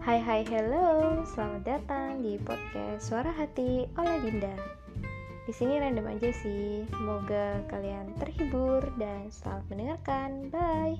Hai hai hello, selamat datang di podcast Suara Hati oleh Dinda. Di sini random aja sih. Semoga kalian terhibur dan selamat mendengarkan. Bye.